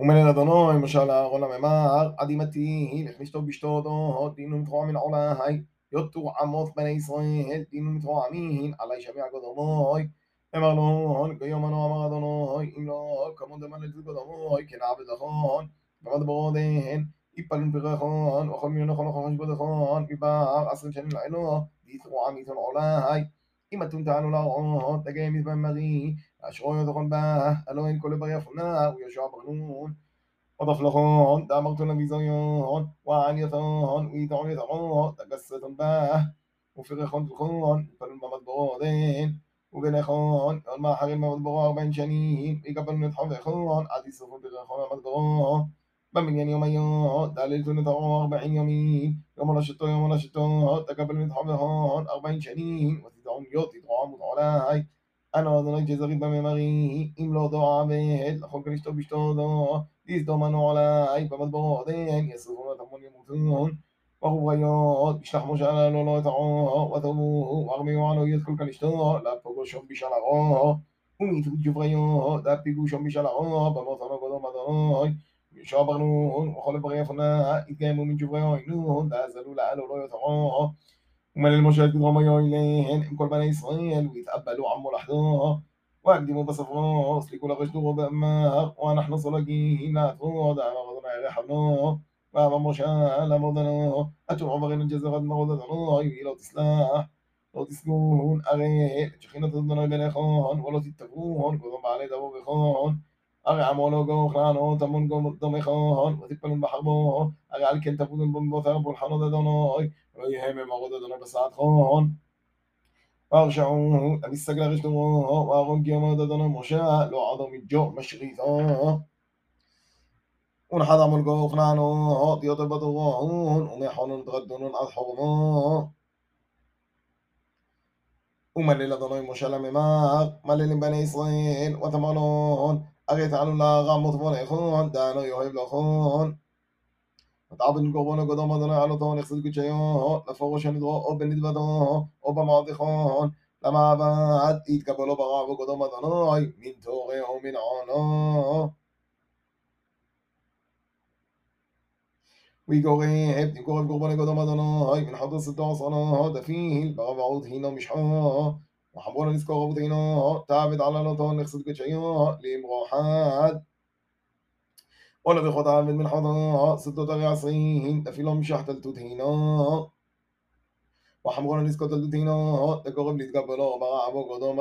ומן אל אדונו, למשל אהרון הממר, עד אימתי, הילך לשתות אותו, דין ומתרוע מן עולי, יותו עמות בני ישראל, דין ומתרוע מין, עלי שמיע קודמוי. אמר לו, ביום אנו אמר אדונו, אם לא, כמון דמן לתת קודמוי, כנעבד כן לכון, ועמד ברודן, יפלו פרחון, וכל מיליון נכון נכון חשבודכון, מבער עשרים שנים לעינו, דיתרוע מיתון עולי. אם אתם תענו לרעות, תגי מזמן מרי, אשרו יתוכן בה הלא אין כל בר יפונה ויהושע ברנון وضفلخون دامرتون بزيون وعنيتون ويتعون يتعون تقسطن باه وفرخون تلخون فلن بمدبرودين وبنخون ما حرم مدبرو أربعين شنين يقبل نتحون خون عد يصرفون برخون مدبرو بمليان يوميون دليلتون نتعون أربعين يومين يوم نشطو يوم نشطو تقبل نتحون خون أربعين شنين وتدعون يوت يدعون مدعولاي אנו אדוני ג'זרית בממרי, אם לא דועבד, לחוק ולשתות בשתותו, לסדום אנו עלי, במדברו עודן, יסרפו לתמון ימותון. ורוויות, בשלח משה עלו לא את עור, ותאמרו, ורמיו עלו יד כל כלשתו, להפגו שום בשל ערו, ומיתו ג'בריות, להפגו שום בשל ערו, במות המגודו מדרוי, ישוע ברנון, וכל ברי יפונה, התגיימו מן ג'ברי עוינון, דאז עלו לעלו לא את עור. ومن المشاهد وما إليهن إن كل بني إسرائيل ويتقبلوا عمو لحظها وأقدموا بس بصفوس لكل غشت غبأمها ونحن صلاقيه لا تودع وغضنا غير حبنوه وأما مشاء لمرضنوه أتوع بغير الجزاء قد مغضنوه لو تسلاح لو تسكون أغيه تشخينة بني بنخون ولو تتفوهن كذب بعلي دبو بخون. أغي عمولو قو خلانو تمون قو مقدم خون وتقبلون بحربو أغي على كن تفودون بمبوثر بولحانو ددنو ويهم مغود ددنو بساعد خون وارجعوه أبيستقل غشتموه وأغنقي ما ددنا مشاء لو عظم الجو مشغيثا ونحضر ملقو خنانو ديوت البطغون وميحون تغدون الأضحوما وملل ضنوي مشلم ماغ ملل بني إسرائيل وثمانون أغيث على الله غامض فنخون دانو يهيب لخون ותעבד קורבנו קדום אדוני עלותו נכסת קודשיו לפרוש הנדרו או בנדבתו או במרדכון למעבד יתקבלו ברב וקדום אדוני מן תורה ומן עונו ويقرب يقرب قربان قدام أدوناي من حضر ستة عصانا دفيل بربعوت هنا مشحا وحبونا نسكو غبطينو تابد على لطون نخصد كتشيو ليمغو حاد ولا بخو عامل من حضر ستو تغي عصرين أفيلو مشاح تلتو تهينو وحمغونا نسكو تلتو تهينو تكو غبلي تقبلو عبو قدو